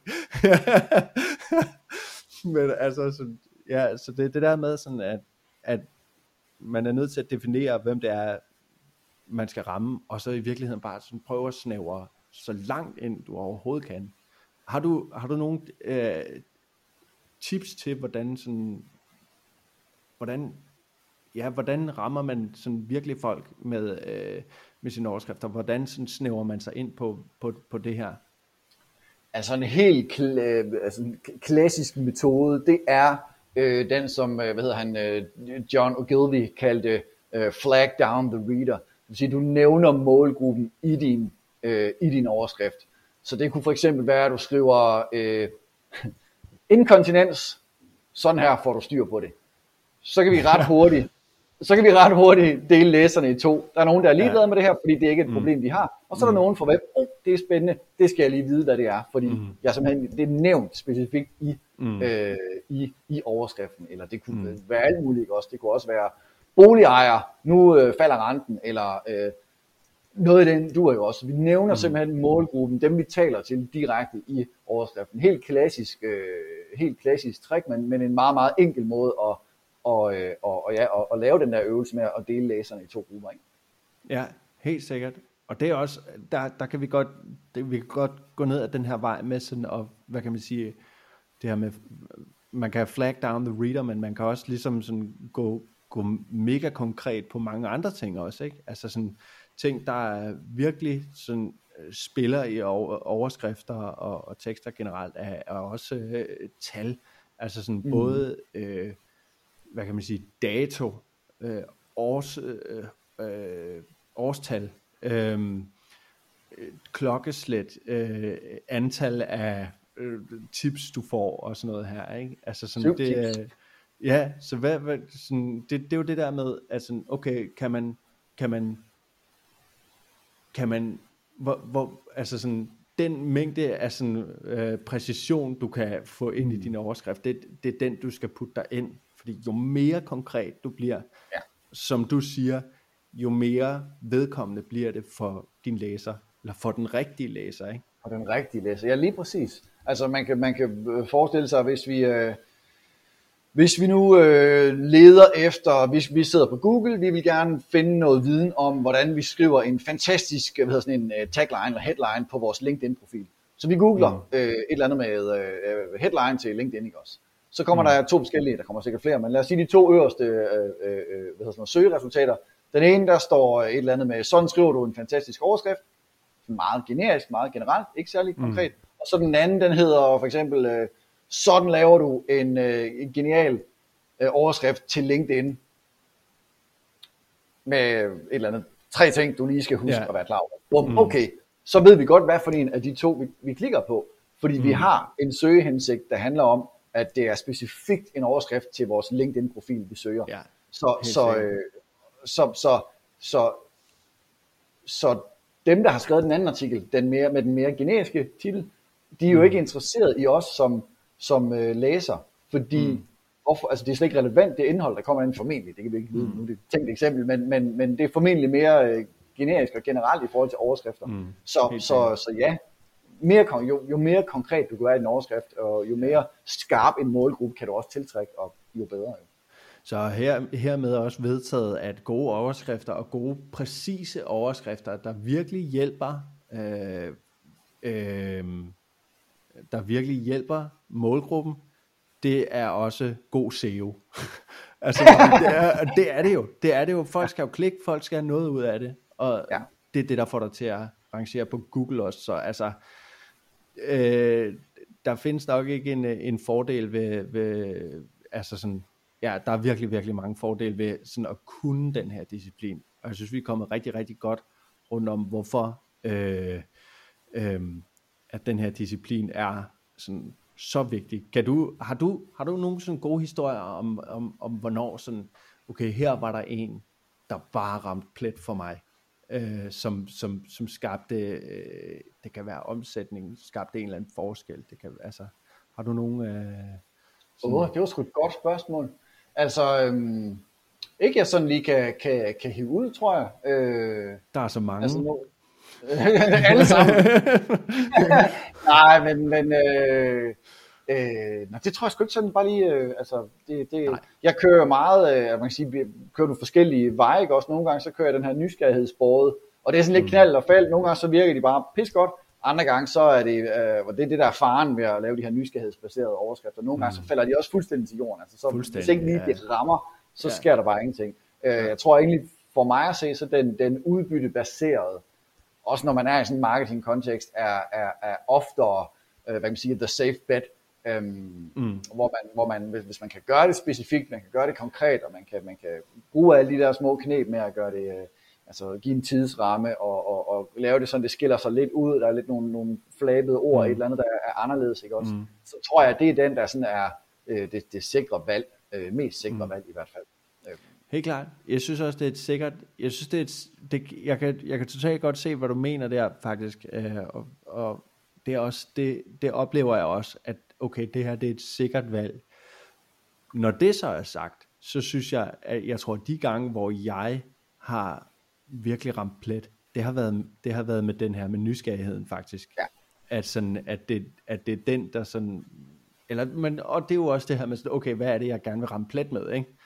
Men altså, sådan, ja, så det det der med sådan, at, at man er nødt til at definere, hvem det er, man skal ramme, og så i virkeligheden bare sådan prøve at snævre så langt ind, du overhovedet kan. Har du, har du nogle øh, tips til, hvordan sådan, hvordan, ja, hvordan rammer man sådan virkelig folk med, øh, med sine overskrifter? Hvordan sådan snæver man sig ind på, på, på det her? Altså en helt kl- øh, altså en klassisk metode, det er øh, den, som øh, hvad hedder han, øh, John Ogilvy kaldte øh, flag down the reader. Det vil sige, du nævner målgruppen i din, øh, i din overskrift. Så det kunne for eksempel være, at du skriver øh, inkontinens, sådan her får du styr på det. Så kan vi ret <laughs> hurtigt, så kan vi ret hurtigt dele læserne i to. Der er nogen, der er ligeglade ja. med det her, fordi det er ikke et mm. problem, de har. Og så er der mm. nogen for hvem, oh, det er spændende, det skal jeg lige vide, hvad det er. Fordi mm. jeg simpelthen, det er nævnt specifikt i, mm. øh, i, i overskriften. Eller det kunne mm. være alt muligt også. Det kunne også være boligejer, nu øh, falder renten, eller øh, noget af den du er jo også. Vi nævner mm. simpelthen målgruppen, dem vi taler til direkte i overskriften. Helt klassisk, øh, helt klassisk trick, men, men en meget, meget enkel måde at, og, øh, og, og, ja, og, og lave den der øvelse med at dele læserne i to grupper. Ikke? Ja, helt sikkert. Og det er også, der, der kan vi godt, det, vi kan godt gå ned ad den her vej med sådan, og hvad kan man sige, det her med, man kan flag down the reader, men man kan også ligesom sådan gå, gå mega konkret på mange andre ting også, ikke? Altså sådan, ting, der virkelig sådan, øh, spiller i overskrifter og, og tekster generelt, er, er også øh, tal. Altså sådan mm. både, øh, hvad kan man sige, dato, øh, års, øh, øh, årstal, øh, klokkeslæt, øh, antal af øh, tips, du får og sådan noget her. Ikke? Altså sådan, det, øh, ja, så hvad, hvad, sådan, det, det er jo det der med, at sådan, okay, kan man, kan man kan man, hvor, hvor, altså sådan, den mængde af sådan, øh, præcision, du kan få ind i din overskrift, det, det er den, du skal putte dig ind. Fordi jo mere konkret du bliver, ja. som du siger, jo mere vedkommende bliver det for din læser, eller for den rigtige læser, ikke? For den rigtige læser, ja lige præcis. Altså man kan, man kan øh, forestille sig, hvis vi, øh, hvis vi nu øh, leder efter, hvis vi sidder på Google, vi vil gerne finde noget viden om, hvordan vi skriver en fantastisk hvad hedder sådan en uh, tagline eller headline på vores LinkedIn-profil. Så vi googler mm. øh, et eller andet med øh, headline til LinkedIn, ikke også? Så kommer mm. der to forskellige, der kommer sikkert flere, men lad os sige de to øverste øh, øh, øh hvad hedder sådan noget, søgeresultater. Den ene, der står et eller andet med, sådan skriver du en fantastisk overskrift, meget generisk, meget generelt, ikke særlig konkret. Mm. Og så den anden, den hedder for eksempel, øh, sådan laver du en, øh, en genial øh, overskrift til LinkedIn, med et eller andet, tre ting, du lige skal huske ja. at være klar over. Bum, mm. Okay, så ved vi godt, hvad for en af de to, vi, vi klikker på. Fordi mm. vi har en søgehensigt, der handler om, at det er specifikt en overskrift til vores LinkedIn-profil, vi søger. Ja, så, så, øh, så, så, så, så dem, der har skrevet den anden artikel, den mere, med den mere generiske titel, de er jo mm. ikke interesseret i os som, som øh, læser, fordi mm. hvorfor, altså det er slet ikke relevant, det indhold, der kommer ind formentlig, det kan vi ikke vide mm. nu, det er et tænkt eksempel, men, men, men det er formentlig mere øh, generisk og generelt i forhold til overskrifter. Mm. Så, så, så, så ja, mere, jo, jo mere konkret du kan være i en overskrift, og jo mere skarp en målgruppe kan du også tiltrække, og jo bedre. Jo. Så her, hermed også vedtaget, at gode overskrifter og gode præcise overskrifter, der virkelig hjælper, øh, øh, der virkelig hjælper målgruppen, det er også god SEO. <laughs> altså, det er, det er det jo. Det er det jo. Folk skal jo klikke, folk skal have noget ud af det, og ja. det er det, der får dig til at rangere på Google også. Så altså, øh, der findes nok ikke en, en fordel ved, ved altså sådan, ja, der er virkelig, virkelig mange fordele ved sådan at kunne den her disciplin. Og jeg synes, vi er kommet rigtig, rigtig godt rundt om, hvorfor øh, øh, at den her disciplin er sådan så vigtig. Kan du, har, du, har du nogle sådan gode historier om, om, om, hvornår sådan, okay, her var der en, der bare ramte plet for mig, øh, som, som, som skabte, øh, det kan være omsætning, skabte en eller anden forskel. Det kan, altså, har du nogle... Øh, sådan... oh, det var sgu et godt spørgsmål. Altså, øhm, ikke jeg sådan lige kan, kan, kan hive ud, tror jeg. Øh, der er så mange. Altså, nu, <laughs> alle sammen. <laughs> Nej, men, men øh, øh, nej, det tror jeg sgu ikke sådan bare lige, øh, altså, det, det, jeg kører meget, øh, man kan sige, jeg kører nogle forskellige veje, ikke? også nogle gange, så kører jeg den her nysgerrighedsbordet, og det er sådan lidt mm. knald og fald, nogle gange så virker de bare pis godt, andre gange så er det, øh, og det er det der er faren ved at lave de her nysgerrighedsbaserede overskrifter, nogle gange mm. så falder de også fuldstændig til jorden, altså så hvis ikke lige det rammer, så ja. sker der bare ingenting. Øh, jeg tror egentlig, for mig at se, så den, den udbyttebaserede, også når man er i sådan en marketing-kontekst, er, er, er oftere, øh, hvad kan man sige, the safe bet, øhm, mm. hvor, man, hvor man, hvis, hvis man kan gøre det specifikt, man kan gøre det konkret, og man kan, man kan bruge alle de der små knep med at gøre det, øh, altså give en tidsramme og, og, og lave det sådan, det skiller sig lidt ud, der er lidt nogle, nogle flabede ord, mm. et eller andet, der er anderledes, ikke også? Mm. Så tror jeg, det er den, der sådan er øh, det, det sikre valg, øh, mest sikre mm. valg i hvert fald. Helt klart. Jeg synes også, det er et sikkert, jeg synes, det er et, det, jeg, kan, jeg kan totalt godt se, hvad du mener der faktisk, øh, og, og det er også, det, det oplever jeg også, at okay, det her det er et sikkert valg. Når det så er sagt, så synes jeg, at jeg tror, at de gange, hvor jeg har virkelig ramt plet, det har været, det har været med den her med nysgerrigheden faktisk. Ja. At, sådan, at, det, at det er den, der sådan, eller, men, og det er jo også det her med, okay, hvad er det, jeg gerne vil ramme plet med, ikke?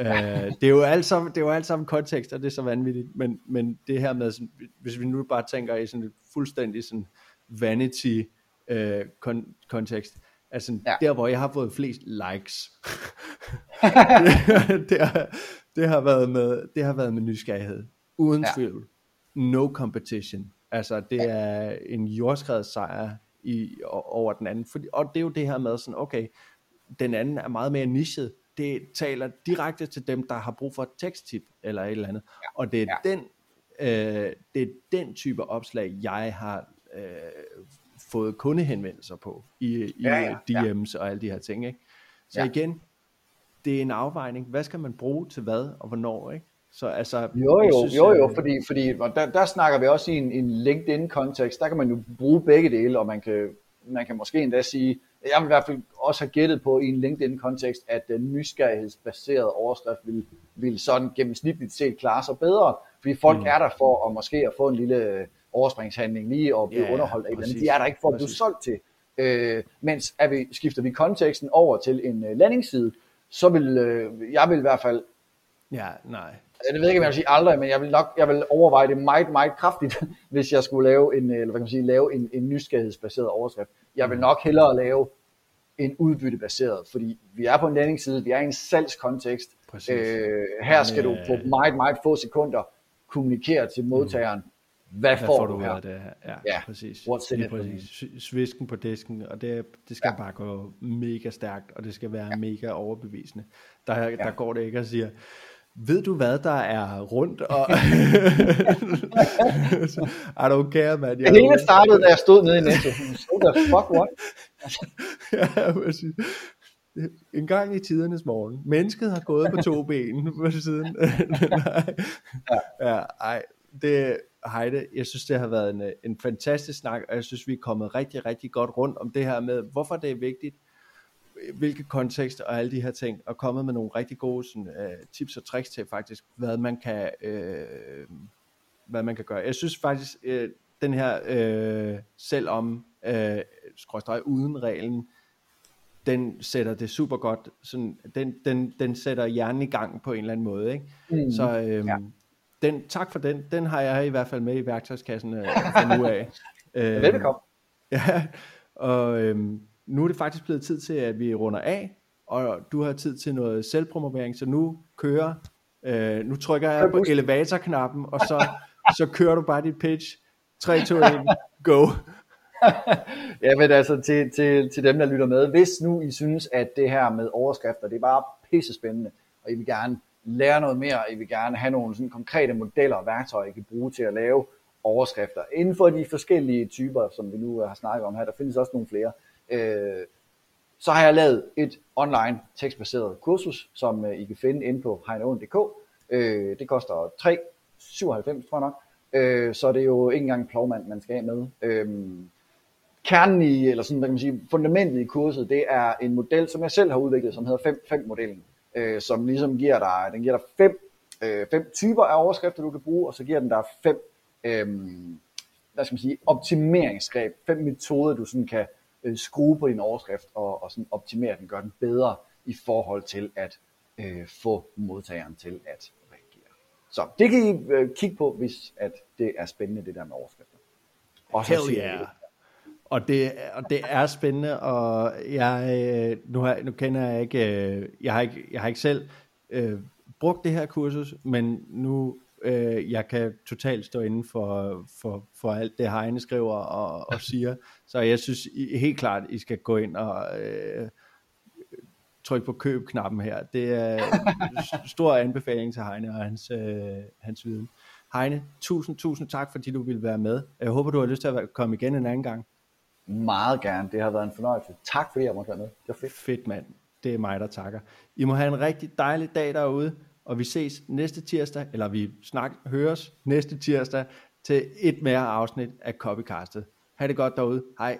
Ja. uh, det er jo alt sammen, det er jo alt sammen kontekst, og det er så vanvittigt, men, men det her med, sådan, hvis vi nu bare tænker i sådan et fuldstændig sådan vanity uh, kon- kontekst, altså ja. der hvor jeg har fået flest likes, det, <laughs> det, har, det, har været med, det har været med nysgerrighed. Uden ja. tvivl. No competition. Altså, det ja. er en jordskredet sejr i, over den anden. For, og det er jo det her med sådan, okay, den anden er meget mere nichet. Det taler direkte til dem, der har brug for et teksttip eller et eller andet. Ja. Og det er, ja. den, øh, det er den type opslag, jeg har øh, fået kundehenvendelser på i, i ja, ja, DM's ja. og alle de her ting. Ikke? Så ja. igen, det er en afvejning. Hvad skal man bruge til hvad og hvornår? Ikke? Så altså, jo, jo, synes, jo, jo, øh, fordi, fordi der, der snakker vi også i en, en LinkedIn-kontekst, der kan man jo bruge begge dele, og man kan, man kan måske endda sige, jeg vil i hvert fald også have gættet på i en LinkedIn-kontekst, at den nysgerrighedsbaserede overskrift vil, vil sådan gennemsnitligt set klare sig bedre, fordi folk mm. er der for at måske at få en lille overspringshandling lige og blive yeah, underholdt af De er der ikke for at blive solgt til. Øh, mens er vi, skifter vi konteksten over til en uh, landingsside, så vil øh, jeg vil i hvert fald Ja, nej. Jeg ved ikke, om jeg vil sige aldrig, men jeg vil nok jeg vil overveje det meget, meget kraftigt, <laughs> hvis jeg skulle lave en, eller hvad kan man sige, lave en, en nysgerrighedsbaseret overskrift. Jeg vil nok hellere lave end udbyttebaseret, fordi vi er på en landingsside, vi er i en salgskontekst. Præcis. Øh, her skal Men, du på øh, meget, meget få sekunder kommunikere til modtageren, hvad, Hvad får, får du du her? af det her? Ja, Ja, præcis. what's in it præcis. Svisken på disken, og det, det skal Ja. bare gå mega stærkt, og det skal være ja. mega overbevisende. Der, ja. der går det ikke at sige, ved du hvad der er rundt? Og <laughs> I don't care, man. Det hele startede, da jeg stod nede i Netto. So the fuck what? ja, præcis. En gang i tidernes morgen. Mennesket har gået på to ben på siden. <laughs> Nej. ja, ej, det, Heide, jeg synes, det har været en, en fantastisk snak, og jeg synes, vi er kommet rigtig, rigtig godt rundt om det her med, hvorfor det er vigtigt, hvilke kontekst og alle de her ting, og kommet med nogle rigtig gode sådan, uh, tips og tricks til faktisk, hvad man kan, uh, hvad man kan gøre. Jeg synes faktisk, uh, den her uh, selvom, uh, skråstreg uden reglen, den sætter det super godt, sådan, den, den, den sætter hjernen i gang på en eller anden måde, ikke? Mm. Så øhm, Ja. den, tak for den, den har jeg i hvert fald med i værktøjskassen øh, fra nu af. Øhm, <laughs> Velbekomme. <laughs> Ja, og øhm, nu er det faktisk blevet tid til, at vi runder af, og du har tid til noget selvpromovering, så nu kører, øh, nu trykker jeg på elevatorknappen, og så, så kører du bare dit pitch. 3, 2, 1, go. <laughs> Ja, men altså til, til, til dem, der lytter med, hvis nu I synes, at det her med overskrifter, det er bare pisse spændende, og I vil gerne lære noget mere, og I vil gerne have nogle sådan konkrete modeller og værktøjer, I kan bruge til at lave overskrifter. Inden for de forskellige typer, som vi nu har snakket om her, der findes også nogle flere, øh, så har jeg lavet et online tekstbaseret kursus, som øh, I kan finde inde på hegneund.dk. Øh, det koster 3,97 tror jeg nok. Øh, så det er jo ikke engang plovmand, man skal af med. Øh, kernen i, eller sådan, hvad kan man sige, fundamentet i kurset, det er en model, som jeg selv har udviklet, som hedder 5-5-modellen, øh, som ligesom giver dig, den giver dig fem, øh, fem typer af overskrifter, du kan bruge, og så giver den dig fem, øh, hvad skal man sige, optimeringsgreb, fem metoder, du sådan kan øh, skrue på din overskrift, og, og sådan optimere den, gøre den bedre i forhold til at øh, få modtageren til at reagere. Så det kan I øh, kigge på, hvis at det er spændende, det der med overskrifter. Og så Hell yeah. Og det, og det er spændende, og jeg, øh, nu, har, nu kender jeg ikke, øh, jeg har ikke, jeg har ikke selv øh, brugt det her kursus, men nu øh, jeg kan totalt stå inden for, for, for alt det Heine skriver og, og siger, så jeg synes I, helt klart, I skal gå ind og øh, trykke på køb-knappen her. Det er stor anbefaling til Heine og hans, øh, hans viden. Heine, tusind, tusind tak, fordi du ville være med. Jeg håber, du har lyst til at komme igen en anden gang. Meget gerne. Det har været en fornøjelse. Tak fordi jeg måtte være med. Det var fedt. Fedt mand. Det er mig, der takker. I må have en rigtig dejlig dag derude, og vi ses næste tirsdag, eller vi snak, høres næste tirsdag til et mere afsnit af Copycastet. Ha' det godt derude. Hej.